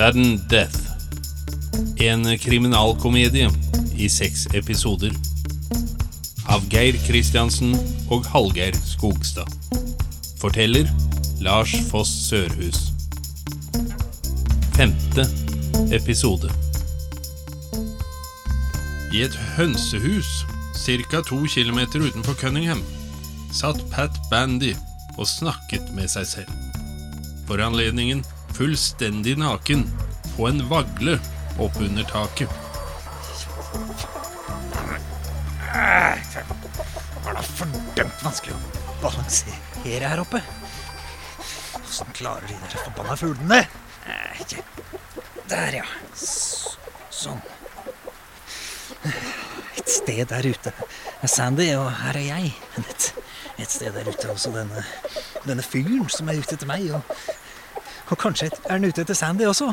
Sudden Death. En kriminalkomedie i seks episoder. Av Geir Kristiansen og Hallgeir Skogstad. Forteller Lars Foss Sørhus. Femte episode. I et hønsehus ca. to kilometer utenfor Cunningham satt Pat Bandy og snakket med seg selv. For anledningen fullstendig naken på en vagle oppunder taket. Det var da fordømt vanskelig å balansere her oppe. Åssen klarer de der forbanna fuglene? Der, ja. Sånn. Et sted der ute er Sandy, og her er jeg. Et, et sted der ute er også denne, denne fyren som er ute etter meg. Og, og kanskje er han ute etter Sandy også.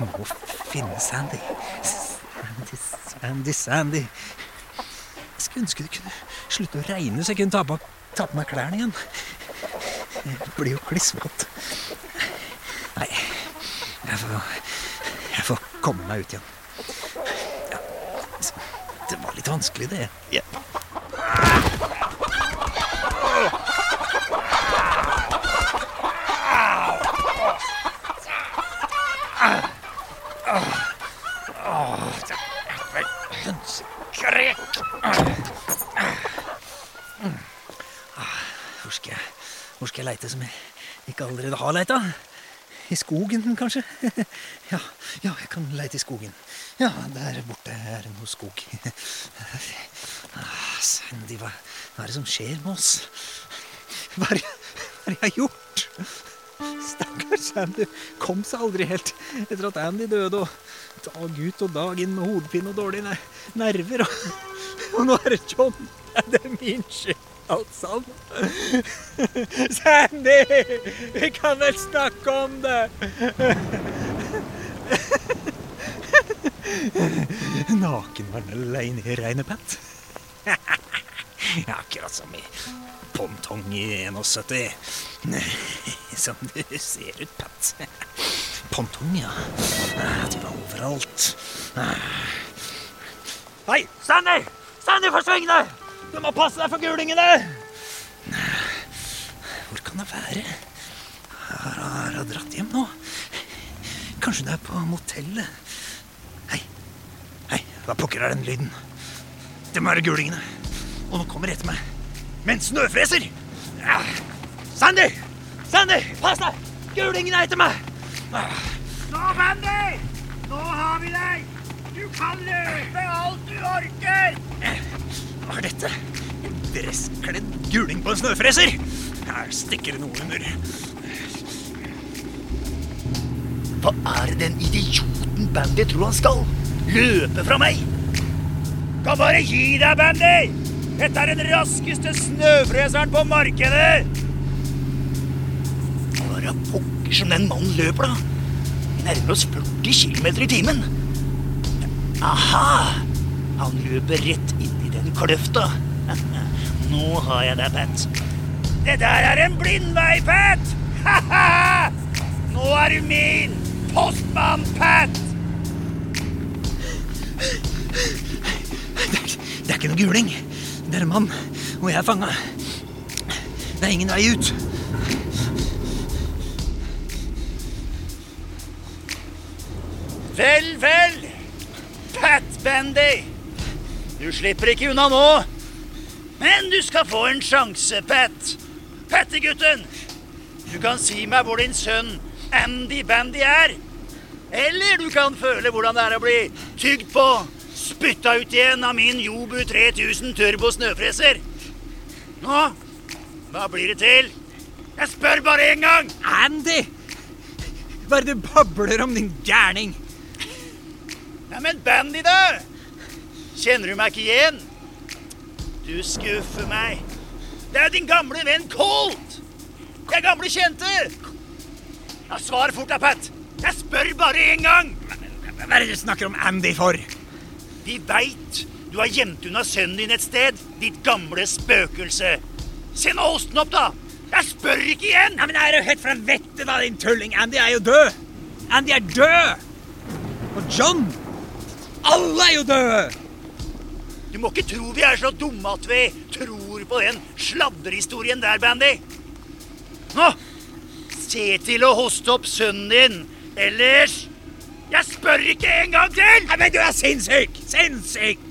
Må finne Sandy. Sandy, Sandy, Sandy. Jeg skulle ønske det kunne slutte å regne, så jeg kunne ta på, ta på meg klærne igjen. Det blir jo klissvått. Nei, jeg får, jeg får komme meg ut igjen. Ja, det var litt vanskelig, det. Ja. Hønskrek! Hvor skal jeg, hvor skal jeg leite som jeg ikke allerede har leita? I skogen, kanskje? Ja, ja, jeg kan leite i skogen. Ja, der borte er det noe skog. Ah, Sandy, hva, hva er det som skjer med oss? Hva har det jeg gjort? Stakkars Sandy kom seg aldri helt etter at Andy døde. Og dag ut og dag inn med hodepine og dårlige nerver. Og, og nå er det John. Det er min skyld, alt sammen. Sandy! Vi kan vel snakke om det? Naken var den aleine i regnet, Pat. Akkurat som i Pontong i 71. Som du ser ut, Pat. Pontong, ja. De var overalt. Ah. Hei, Sandy! Sandy, forsvinn deg! Du må passe deg for gulingene! Hvor kan det være? Har har hun dratt hjem nå? Kanskje det er på motellet? Hei, hei, hva pokker er den lyden? Det må være gulingene. Og nå kommer de etter meg. Med en snøfreser! Ja. Sandy! Sandy, pass deg! Gulingene er etter meg! Nå, Bandy! Nå har vi deg! Du kan løpe alt du orker! Hva er dette? En dresskledd guling på en snøfreser? Her stikker det noe under. Hva er det den idioten Bandy tror han skal? Løpe fra meg? Kan bare gi deg, Bandy! Dette er den raskeste snøfreseren på markedet! Hva er det pokker som den mannen løper, da. Vi nærmer oss 40 km i timen. Aha! Han løper rett kløfta. Nå har jeg deg, Pat. Det der er en blindvei, Pat! Ha-ha! Nå er du min! Postmann Pat! Det er, det er ikke noe guling. Det er en mann, og jeg er fanga. Det er ingen vei ut. Vel, vel. Pat Bandy. Du slipper ikke unna nå. Men du skal få en sjanse, Pat. Pattegutten. Du kan si meg hvor din sønn Andy Bandy er. Eller du kan føle hvordan det er å bli tygd på, spytta ut igjen av min Jobu 3000 turbo snøfreser. Nå, hva blir det til? Jeg spør bare én gang! Andy! Hva er det du babler om, din gærning? Ja, men Bandy, da? Kjenner du meg ikke igjen? Du skuffer meg. Det er jo din gamle venn Colt! Det er gamle kjente! Ja, Svar fort da, Pat. Jeg spør bare én gang! Hva er det du snakker om Andy for? Vi veit du har gjemt unna sønnen din et sted, ditt gamle spøkelse. Se nå hosten opp, da! Jeg spør ikke igjen! Ja, men er du helt fra vettet, da, din tulling? Andy er jo død. Andy er død! Og John Alle er jo døde! Du må ikke tro vi er så dumme at vi tror på den sladrehistorien der, Bandy. Nå, se til å hoste opp sønnen din, ellers Jeg spør ikke en gang til! Nei, men du er sinnssyk! Sinnssyk!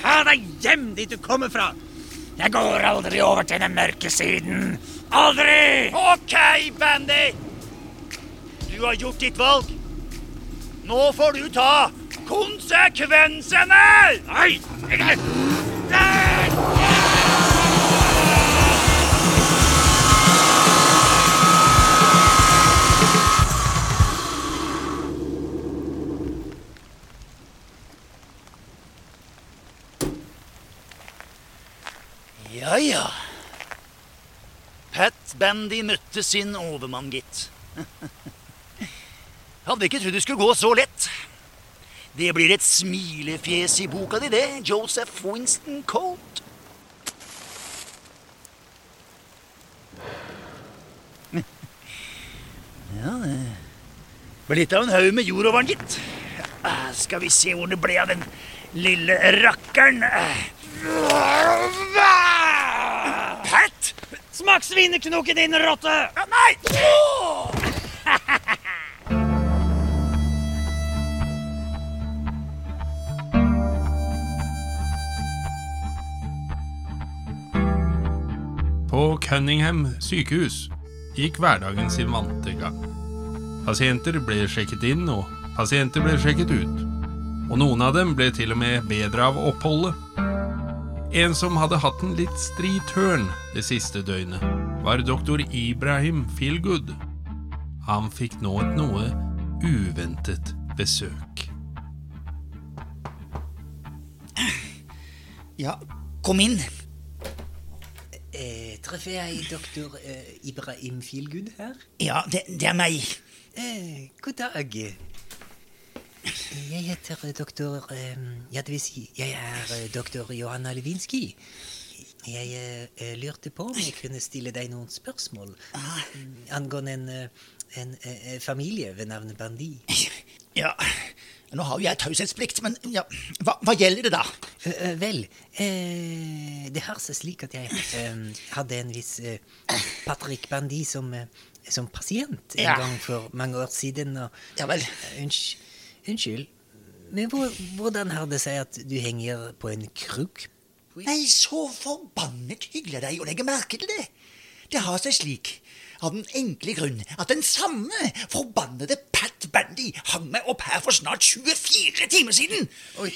Hør deg hjem dit du kommer fra. Jeg går aldri over til den mørke siden. Aldri! OK, Bandy. Du har gjort ditt valg. Nå får du ta konsekvensene! Nei! Nei! Ja, ja. Pat Bandy møtte sin overmann, gitt. Hadde ikke trodd det skulle gå så lett. Det blir et smilefjes i boka di, det, Joseph Winston Colt. Ja, det ble litt av en haug med jord over den, gitt. Skal vi se hvor det ble av den lille rakkeren. Pat! Smak svineknoken din, rotte! Nei! Cunningham sykehus gikk hverdagen sin vante gang. Pasienter ble sjekket inn, og pasienter ble sjekket ut. Og noen av dem ble til og med bedre av oppholdet. En som hadde hatt en litt stri tørn det siste døgnet, var doktor Ibrahim Feelgood. Han fikk nå et noe uventet besøk. Ja, kom inn. Eh, treffer jeg doktor eh, Ibrahim Feelgood her? Ja, det, det er meg. Eh, god dag. Jeg heter doktor eh, Ja, det vil si, jeg er eh, doktor Johanna Lewinsky. Jeg eh, lurte på om jeg kunne stille deg noen spørsmål mm, angående en, en, en familie ved navn Bandi. Ja, nå har jo jeg taushetsplikt, men ja, hva, hva gjelder det da? Eh, vel, uh, det har seg slik at jeg uh, hadde en viss Patrick Bandi som, som pasient en Ja. gang for mange år siden. Og, Ja vel. Unnskyld, unnskyld, men hvor, hvordan har det seg at du henger på en kruk? Nei, så forbannet hyggelig av deg å legge merke til det. Det har seg slik, av den enkle grunn at den samme forbannede Pat Bandy hang meg opp her for snart 24 timer siden. Oi.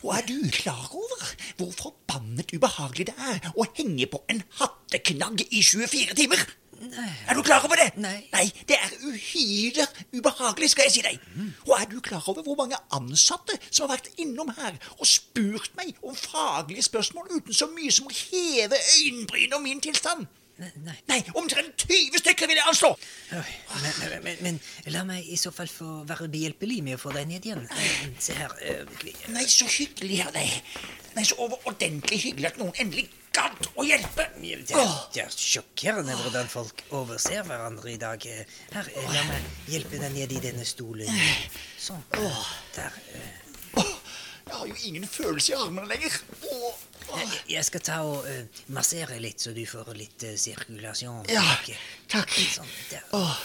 Og er du klar over hvor forbannet ubehagelig det er å henge på en hatteknagg i 24 timer? Nei. Er du klar over det? Nei. Nei det er uhyre ubehagelig, skal jeg si deg. Og er du klar over hvor mange ansatte som har vært innom her og spurt meg om faglige spørsmål uten så mye som å heve øyenbryn om min tilstand? Nei, nei. Nei, omtrent 20 stykker vil jeg anslå. Men, men, men, men la meg i så fall få være behjelpelig med å få deg ned igjen. Se her. eh, Nei, så hyggelig av deg. Nei, så overordentlig hyggelig at noen endelig gadd å hjelpe. Det er, det er sjokkerende hvordan folk overser hverandre i dag. Her, eh, la meg hjelpe deg ned i denne stolen. Sånn. Der. eh. Jeg har jo ingen følelse i armene lenger. Åh. Jeg- skal ta og uh, massere litt, så du får litt uh, sirkulasjon. Ja, takk. Sånn, å, Åh,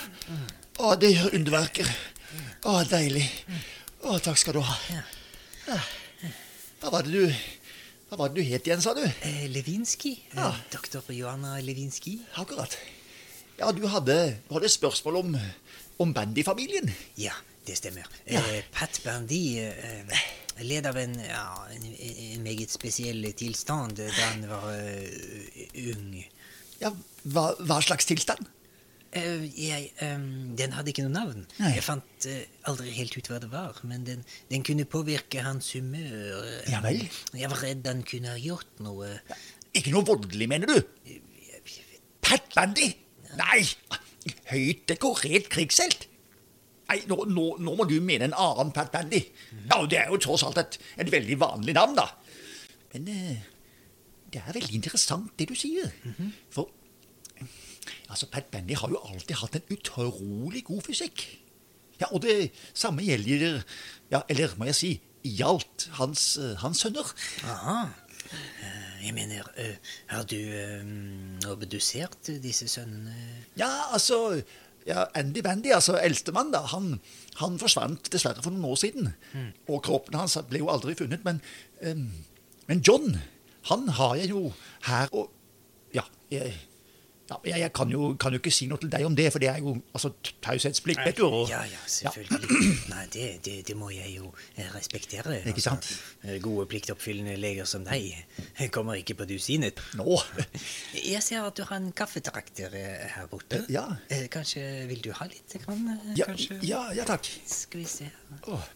åh, det gjør underverker. Å, deilig. Å, takk skal du ha. Ja. Hva var det du Hva var det du het igjen, sa du? Eh, Lewinsky. Eh, Ja. Doktor Johanna Lewinsky. Akkurat. Ja, du hadde, du hadde spørsmål om, om Bandy-familien. Ja, det stemmer. Eh, Pat Bandy eh, led av en, ja, en, en meget spesiell tilstand da han var uh, ung. Ja, hva, hva slags tilstand? Uh, jeg, um, den hadde ikke noe navn. Nei. Jeg fant uh, aldri helt ut hva det var, men den, den kunne påvirke hans humør. Ja vel. Jeg var redd han kunne ha gjort noe. Ikke noe voldelig, mener du? Pat Bandy? Nei! Høyt dekorert krigshelt? Nei, nå, nå, nå må du mene en annen Pat Bandy. Ja, Det er jo tross alt et, et veldig vanlig navn, da. Men eh, det er veldig interessant, det du sier. For altså, Pat Bandy har jo alltid hatt en utrolig god fysikk. Ja, og det samme gjelder Ja, eller må jeg si gjaldt hans, eh, hans sønner. Aha. Eh, Jeg mener, har du obdusert disse sønnene? Ja, altså ja, Andy Bandy, altså eldstemann, da, han, han forsvant dessverre for noen år siden. Og kroppen hans ble jo aldri funnet. Men, um, men John, han har jeg jo her og Ja, jeg, ja, jeg, jeg kan, jo, kan jo ikke si noe til deg om det, for det er jo altså taushetsplikt, vet du. Og, Ja, ja, selvfølgelig. Nei, det, det, det må jeg jo eh, respektere. Ikke sant? Altså, Gode pliktoppfyllende leger som deg eh, kommer ikke på dusinet. Nå Jeg ser at du har en kaffetrakter eh, her borte. Eh, ja. Eh, Kanskje vil du ha litt? Grann, eh, ja, ja, ja takk. Skal vi se. Åh,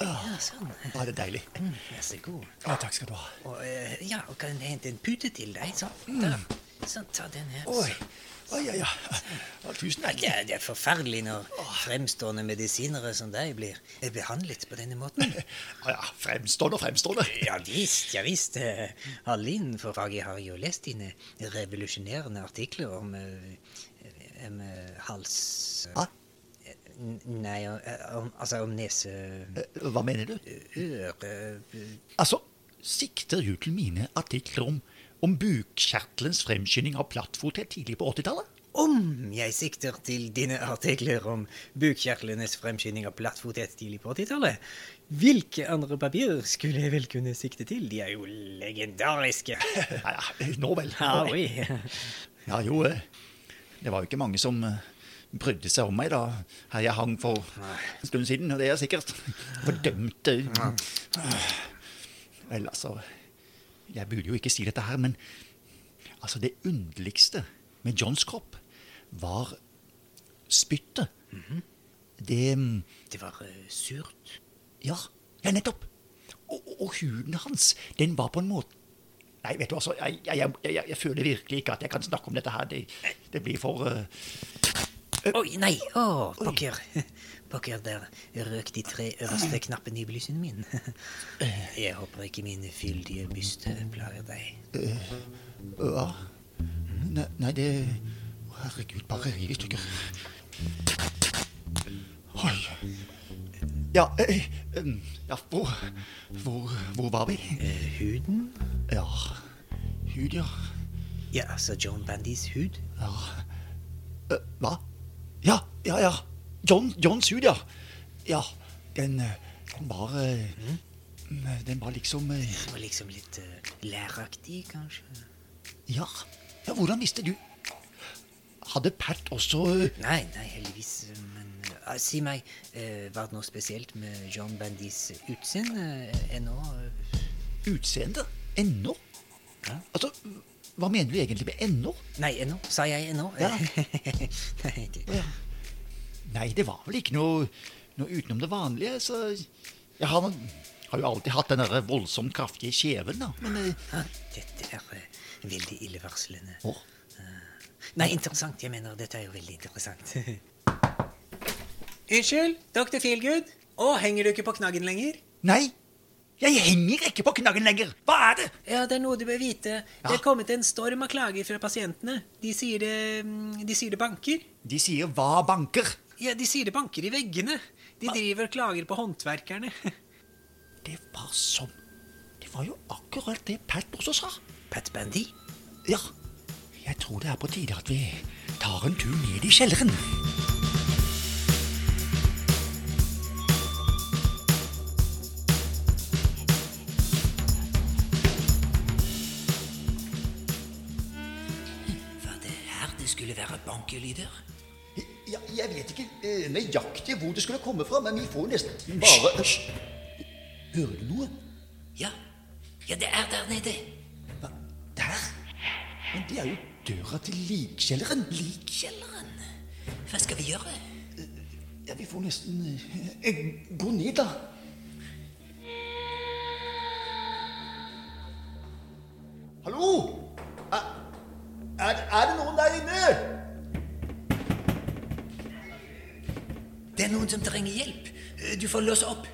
Ja, sånn. ja, det er deilig. Mm, Vær så god. Ja, takk skal du ha. Og, eh, ja, og kan jeg hente en pute til deg? Sånn, Mm. sånn ta den her. Oi, oi, oi, ja. ja tusen takk. Det er, det er forferdelig når fremstående medisinere som deg blir eh, behandlet på denne måten. Ja, ja, fremstående og fremstående. Ja visst, ja visst. eh, Alle innenfor faget har jo lest dine revolusjonerende artikler om, eh, om hals... Ja. Nei, eh, om, altså om nese... Eh, Hva mener du? Øre eh, Altså, sikter du til mine artikler om, om bukkjertelens fremskynding av plattfothet tidlig på 80-tallet? Om jeg sikter til dine artikler om bukkjertlenes fremskynding av plattfothet tidlig på 80-tallet, hvilke andre papirer skulle jeg vel kunne sikte til? De er jo legendariske. Ja, ja, nå vel. Ja, Nå vel. Ja, jo, det var jo ikke mange som brydde seg om meg da jeg hang for en stund siden, og det er sikkert fordømte Vel, altså Jeg burde jo ikke si dette her, men altså det underligste med Johns kropp var spyttet. Det -hmm. Det var uh, surt. Ja, ja nettopp. Og, og, huden hans, den var på en måte Nei, vet du altså, jeg, jeg, jeg, jeg, jeg føler virkelig ikke at jeg kan snakke om dette her. Det, det blir for eh, Oi, nei! Å, pokker. Pokker, der røk de tre øverste knappene i blysen min. Jeg håper ikke min fyldige byste plager deg. Hva? Nei, nei, det Herregud, bare riv i stykker. Oi. Ja, eh, eh, ja hvor, hvor, hvor var vi? Eh, huden? Ja Hud, ja. Ja, altså John Bandys hud. Ja Eh, Hva? Ja, ja, ja. John, John hud, ja. Ja, den, eh, den var mm. Den var liksom Den var liksom litt uh, læraktig, kanskje. Ja. ja, hvordan visste du? Hadde Pat også eh, Nei, nei, heldigvis. Men uh, si meg, uh, var det noe spesielt med John Bandys utseende eh, ennå? utseende? Ennå? Ja. Altså, hva mener du egentlig med ennå? Nei, ennå? Sa jeg ennå? Ja. nei, det, Ja. Nei, det var vel ikke noe, noe utenom det vanlige, så Jeg har, har jo alltid hatt den der voldsomt kraftige kjeven, da. Men eh, ah, dette er eh, veldig illevarslende. å, Nei, interessant. Jeg mener, dette er jo veldig interessant. Unnskyld, Dr. Feelgood? Å, henger du ikke på knaggen lenger? Nei! Jeg henger ikke på knaggen lenger! Hva er det? Ja, det er noe du bør vite. Det er kommet en storm av klager fra pasientene. De sier det, mm, de sier det banker. De sier hva banker? Ja, de sier det banker i veggene. De driver og klager på håndverkerne. Det var sånn. Det var jo akkurat det Pat også sa. Pat Bandy? Ja. Jeg tror det er på tide at vi tar en tur ned i kjelleren. Være? Ja, jeg vet ikke eh, nøyaktig hvor det skulle komme fra, men vi får nesten bare Hører du noe? Ja. Ja, det er der nede. Hva? Der? Men det er jo døra til likkjelleren. Likkjelleren. Hva skal vi gjøre? Ja, vi får nesten eh, Gå ned, da. Hallo? Er, er, er det noen er noen som trenger hjelp. Du får låse opp.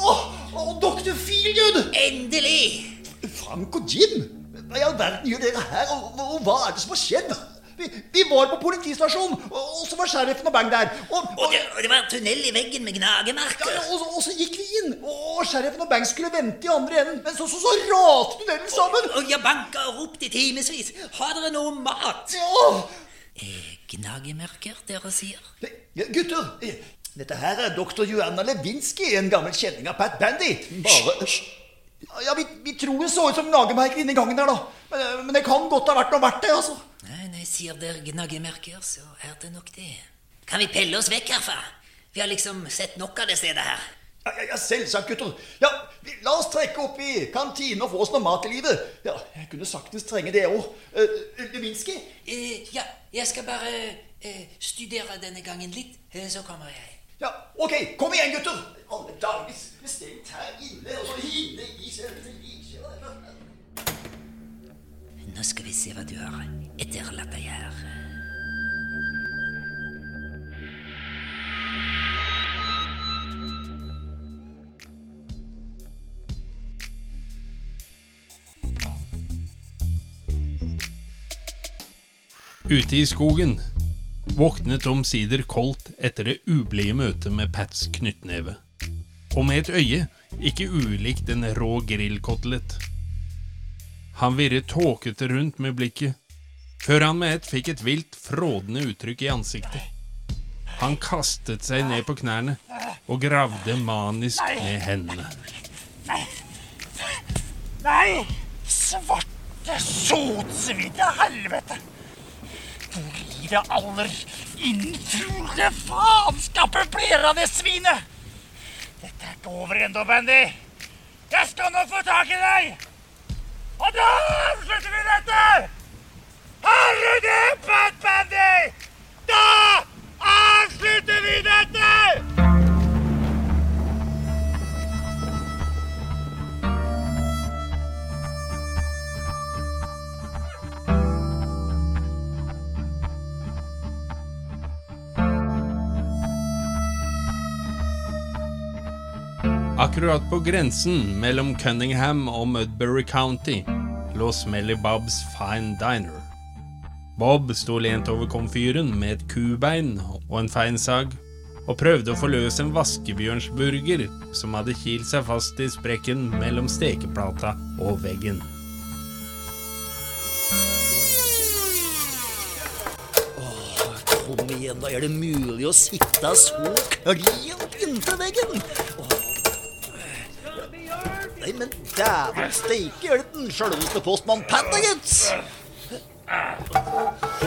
Å, oh, doktor Feelgood! Endelig! Frank og Jim! Hva i all verden gjør dere her, og, og, og hva er det som har skjedd? Vi, vi var på politistasjonen, og, og så var sheriffen og Bang der. Og, Og det, og det var tunnel i veggen med gnagemerker. ja, og, så- og så gikk vi inn, og sheriffen og Bang skulle vente i andre enden. Men så, så, så raste tunnelen sammen. Og jeg banka og ropte i timevis. Har dere noe mat? Ja. Eh, gnagemerker, dere sier? Ja, gutter, eh, dette her er doktor Joanna Lewinsky, en gammel kjenning av Pat Bandy. Bare Ja, vi, vi tror det så ut som gnagemerker inni gangen der, da. Men, eh, men det kan godt ha vært noe verdt det, altså. Nei, nei, sier dere gnagemerker, så er det nok det. Kan vi pelle oss vekk herfra? Vi har liksom sett nok av det stedet her. Ja, ja, selvsagt, gutter. Ja, La oss trekke opp i kantinen og få oss noe mat i livet. Ja, Jeg kunne saktens trenge det òg. Uh, Lewinsky? Uh, ja, jeg skal bare uh, studere denne gangen litt, eh, så kommer jeg. Ja, ok, kom igjen, gutter! Alle dager, bestemt er her inne, og så inne i selve. Nå skal vi se hva du har etterlatt deg her. Ute i skogen våknet omsider Colt etter det ublide møtet med Pats knyttneve. Og med et øye ikke ulikt en rå grillkotelett. Han virret tåkete rundt med blikket, før han med ett fikk et vilt, frådende uttrykk i ansiktet. Han kastet seg ned på knærne og gravde manisk med hendene. Nei! Nei! Svarte sotsvidde helvete! Det aller innfugle faenskapet blir av det svinet? Dette er ikke over ennå, Bandy. Jeg skal nå få tak i deg! Og da avslutter vi dette! Har du det, Bandy? Da avslutter vi dette! Akkurat på grensen mellom Cunningham og Mudbury County lå Smelly Bobs Fine Diner. Bob sto lent over komfyren med et kubein og en feinsag og prøvde å få løs en vaskebjørnsburger som hadde kilt seg fast i sprekken mellom stekeplata og veggen. Kom igjen, da. Er det mulig å sitte så klint inntil veggen? Åh. Nei, men dæven steike, er det den sjølveste postmann Panda, gitt?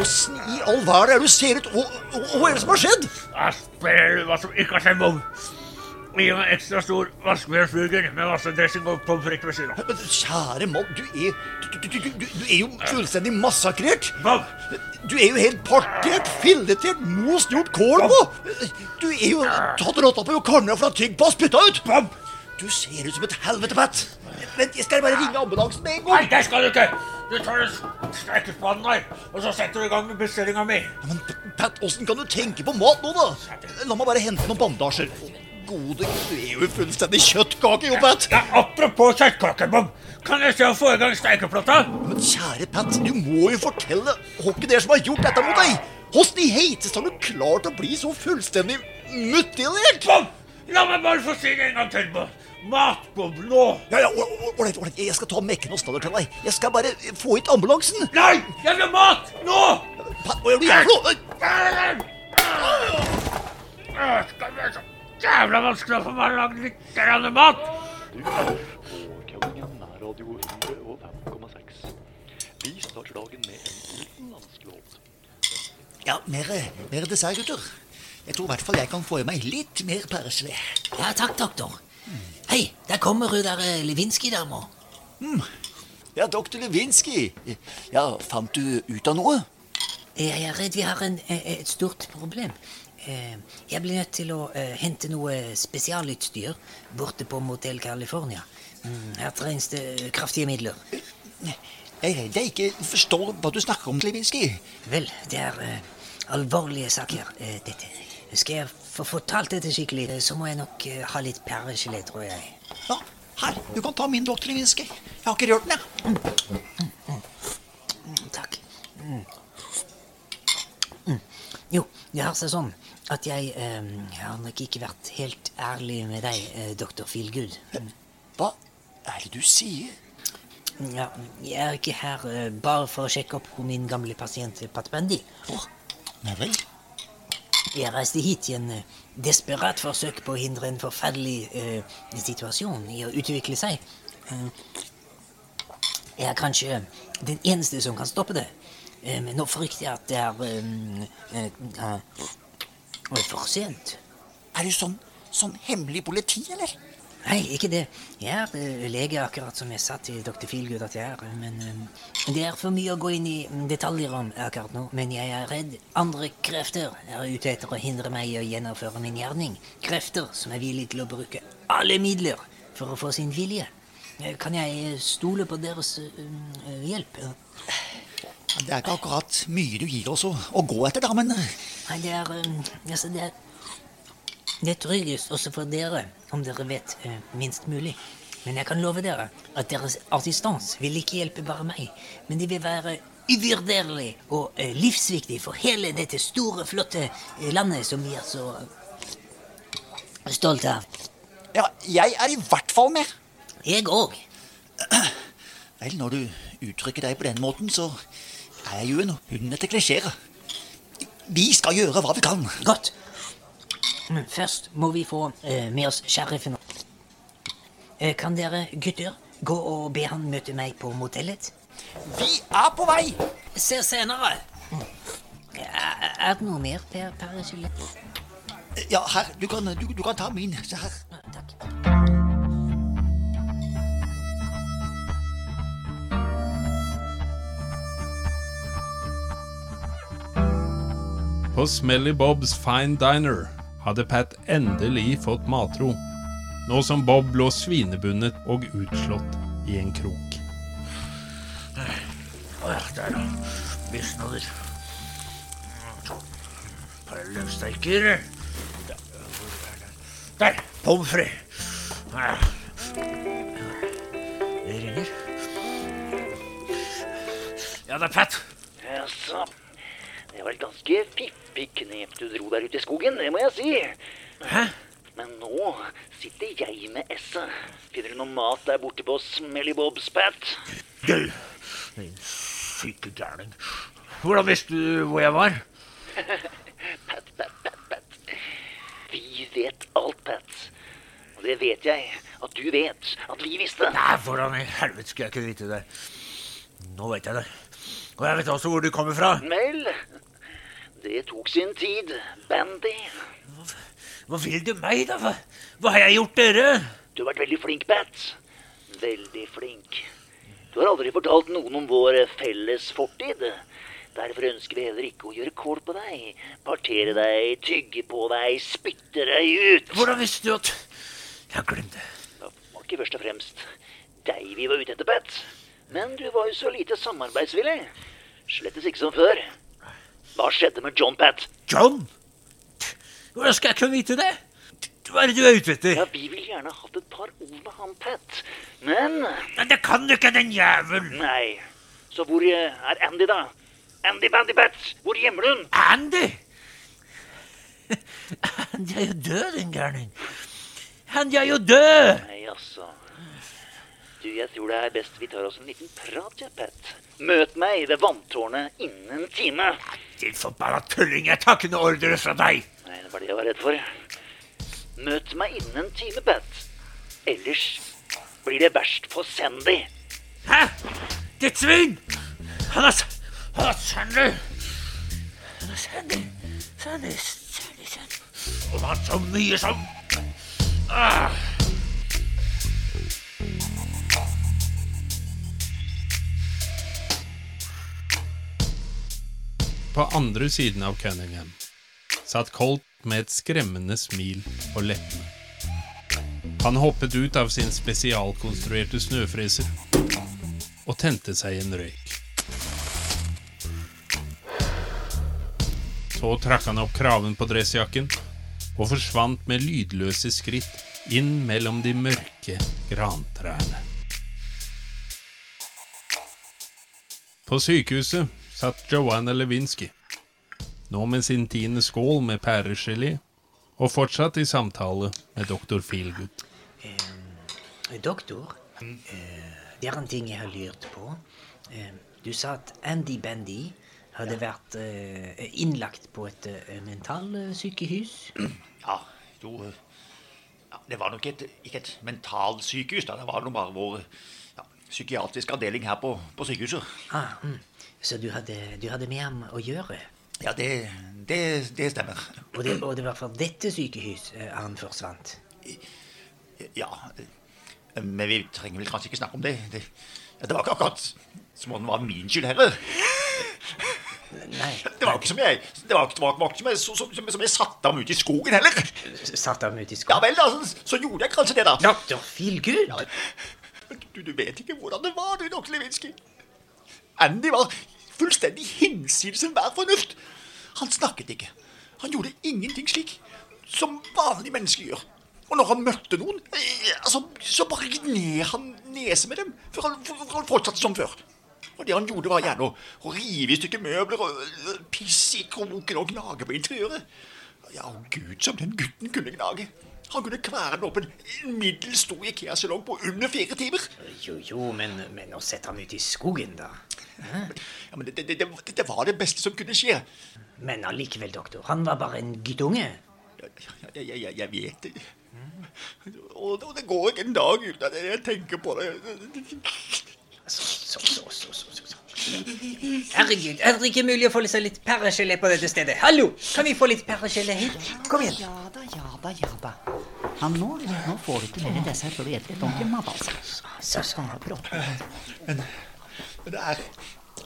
Åssen i all verden er det du ser ut? Hva er det som har skjedd? Jeg du hva som ikke har skjedd, Bob. Gi meg ekstra stor vaskebjørnsburger med masse dressing og pommes frites ved siden av. Kjære mann, du er, du, du, du, du, er jo fullstendig massakrert. Bob! Du er jo helt partert, filetert, most gjort kål på. Du er jo tatt rotta på og karna fra på og spytta ut. Bob! Du ser ut som et helvete, Pat. Vent, jeg skal bare ringe ambulansen med en gang. Nei, det skal du ikke! Du tar den stekespannen her, og så setter du i gang med bestillinga mi. Ja, Men Pat, åssen kan du tenke på mat nå, da? La meg bare hente noen bandasjer. Gode du er jo en fullstendig kjøttkake, jo, Pat. Ja, apropos kjøttkake, Bob. Kan jeg se å få i gang steikeplata? Men kjære Pat, du må jo fortelle Hockey det er som har gjort dette mot deg. Åssen i heiteste har du klart å bli så fullstendig mutilert? Bob! La meg bare få si det en gang til, Bob. Mat, Bob, blå! Ja, ja, ålreit, ålreit. Jeg skal ta mekken og snadder til deg. Jeg skal bare få hit ambulansen. Nei! Jeg vil ha mat! Nå! Pat, hva gjør du her for noe? Jævla vanskelig å få meg lagd litt grann mat! Cunningham nærradio 105,6. Vi starter dagen med en utenlandsk låt. Ja, mer, mer dessert, gutter. Jeg tror i hvert fall jeg kan få i meg litt mer persle. Ja, takk, doktor. Hei, der kommer hun der eh, Lewinsky-dama. Ja, doktor Lewinsky. Ja, fant du ut av noe? Jeg er redd vi har en, eh, et stort problem. Eh, Jeg blir nødt til å eh, hente noe spesialutstyr borte på Motel California. Mm, Her trengs det kraftige midler. Jeg er redd jeg ikke forstår hva du snakker om, Lewinsky. Vel, det er eh, alvorlige saker, eh, dette. Skal jeg for å få talt dette skikkelig, eh, så må jeg nok eh, ha litt perlegelé, tror jeg. Ja, her. Du kan ta min doktorinviske. Jeg har ikke rørt den, jeg. Mm, mm, mm. mm, mm, mm takk. Jo, det har seg altså sånn at jeg eh, har nok ikke vært helt ærlig med deg, eh, doktor Filgud. Hva er det du sier? Ja, jeg er ikke her eh, bare for å sjekke opp på min gamle pasient eh, Patmendi. Oh, nei vel? Jeg reiste hit i en eh, desperat forsøk på å hindre en forferdelig eh, situasjon i å utvikle seg. Eh, jeg er kanskje den eneste som kan stoppe det. Eh, men nå frykter jeg at det er eh, eh, for sent. Er du sånn, sånn hemmelig politi, eller? Nei, ikke det. Jeg er eh, lege, akkurat som jeg sa til dr. Feelgood at jeg er. Men eh, det er for mye å gå inn i mm, detaljer om akkurat nå. Men jeg er redd andre krefter er ute etter å hindre meg i å gjennomføre min gjerning. Krefter som er villige til å bruke alle midler for å få sin vilje. Eh, Kan jeg stole på deres hjelp? Det er ikke akkurat mye du gir oss å, å gå etter, da, men Nei, det er altså, det er det er tryggest også for dere om dere vet eh, minst mulig. Men jeg kan love dere at deres assistans vil ikke hjelpe bare meg, men de vil være uvurderlig og eh, livsviktig for hele dette store, flotte eh, landet som vi er så stolte av. ja, jeg er i hvert fall med. Jeg òg. Vel, når du uttrykker deg på den måten, så er jeg jo en hund etter klisjeer. Vi skal gjøre hva vi kan. Godt. Men først må vi få eh, med oss sheriffen. Eh, kan dere gutter gå og be han møte meg på motellet? Vi er på vei! Se senere. Er, er det noe mer, Per Perresille? Ja, her, du kan, du, du kan ta min. Se her. Takk. På Smelly Bobs Fine Diner hadde Pat endelig fått matro, nå som Bob lå svinebundet og utslått i en krok. Der. Par løksteiker. Der, er? Pommes frites. Det ringer. Ja, det er Pat. Jaså. Det var ganske fiffig knep du dro der ute i skogen, det må jeg si. Hæ? Men nå sitter jeg med esset. Finner du noe mat der borte på Smelly Bobs, Pat? Du, din syke gærning. Hvordan visste du hvor jeg var? Pat, Pat, Pat, Pat. Vi vet alt, Pat. Og det vet jeg at du vet at vi visste. Nei, hvordan i helvete skulle jeg ikke vite det? Nå vet jeg det. Og jeg vet også hvor du kommer fra. Vel, det tok sin tid, Bandy. Hva vil du meg, da? Hva, hva har jeg gjort dere? Du har vært veldig flink, Bat. Veldig flink. Du har aldri fortalt noen om vår felles fortid. Derfor ønsker vi heller ikke å gjøre kål på deg, partere deg, tygge på deg, spytte deg ut. Hvordan visste du at Jeg glemte. Det var ikke først og fremst deg vi var ute etter, Pat. Men du var jo så lite samarbeidsvillig. Slettes ikke som før. Hva skjedde med John, Pat? John? Hvordan skal jeg kunne vite det? Hva er det du er ute etter? Ja, Vi vil gjerne hatt et par ord med han, Pat. Men Men det kan du ikke, den jævel! Nei. Så hvor eh, er Andy, da? Andy Bandy Pat, hvor gjemmer du hun? Andy! Andy er jo død, den gærning. Andy er jo død! Nei, altså. Du, jeg tror det er best vi tar oss en liten prat, ja, Pat. Møt meg ved vanntårnet innen en time. Din forbanna tulling, jeg tar ikke noe ordre fra deg. Nei, det var det jeg var redd for. Møt meg innen en time, Pat. Ellers blir det verst for Sandy. Hæ? Ditt svin! Han er Han er Sandy! Han er Sandy. Sandy, Sandy, Sandy. Om han så mye som ah. På andre siden av Cunningham satt Colt med et skremmende smil på leppene. Han hoppet ut av sin spesialkonstruerte snøfreser og tente seg en røyk. Så trakk han opp kraven på dressjakken og forsvant med lydløse skritt inn mellom de mørke grantrærne. På sykehuset satt Joanna Lewinsky. nå med sin tiende skål med pæregelé, og fortsatt i samtale med doktor Feelgood. Doktor, eh, det er en ting jeg har lurt på. Eh, du sa at Andy Bandy hadde vært eh, innlagt på et eh, mentalsykehus. Ja, jo eh, ja, Det var nok et, ikke et mentalsykehus, da. Det var noe bare vår ja, psykiatriske avdeling her på, på sykehuset. Ah, mm. Så du hadde, du hadde med ham å gjøre? Ja, det, det, det stemmer. Og det, og det var fra dette sykehus eh, han forsvant? Ja, men vi trenger vel kanskje ikke snakke om det. Det, var ikke akkurat som om det var min skyld heller. Nei. Det var ikke som jeg, det var, var, var ikke som jeg, så, som, som, jeg satte ham ut i skogen heller. Satte ham ut i skogen? Ja vel, da, så, så gjorde jeg kanskje det, da. Doktor Feelgood? Du, du vet ikke hvordan det var, du, doktor Lewinsky. Andy var fullstendig hinsides enhver fornuft. Han snakket ikke. Han gjorde ingenting slik som vanlige mennesker gjør. Og når han møtte noen, eh, altså, så bare gned han nese med dem, for han, for, han fortsatte som før. Og det han gjorde, var gjerne å, rive i stykker møbler og øh, pisse i kroken og gnage på interiøret. Ja, og gud som den gutten kunne gnage. Han kunne kverne opp en, middels stor Ikea-salong på under fire timer. Jo, jo, men, men å sette ham ut i skogen, da? Ja, men det, det, det, det var det beste som kunne skje. Men allikevel, doktor, han var bare en guttunge. Jeg, jeg, jeg, jeg vet det. Og, og det går ikke en dag uten at jeg tenker på det. Så, så, så, så, så. Herregud, er det ikke mulig å få litt pæregelé på dette stedet? Hallo, kan vi få litt pæregelé hit? Kom igjen. Ja da, ja da, ja da. Ja, nå, nå får du ikke mer dessert før du spiser litt ordentlig mat, altså. Så, så. Men det, er,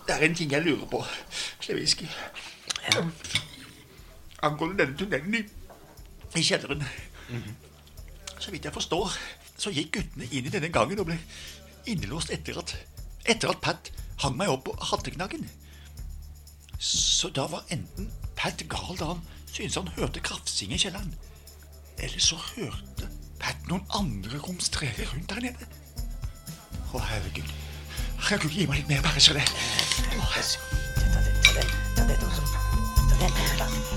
det er en ting jeg lurer på, Sleviski. Ja. Angående denne tunnelen i, i kjelleren. Så vidt jeg forstår, så gikk guttene inn i denne gangen og ble innelåst etter at, etter at Pat hang meg opp på hatteknaggen. Så da var enten Pat gal da han syntes han hørte krafsing i kjelleren, eller så hørte Pat noen andre romstrere rundt der nede. Å, herregud. Kan du ikke gi meg litt mer bæresjelé? Ta den, ta den, ta den også. Ta den.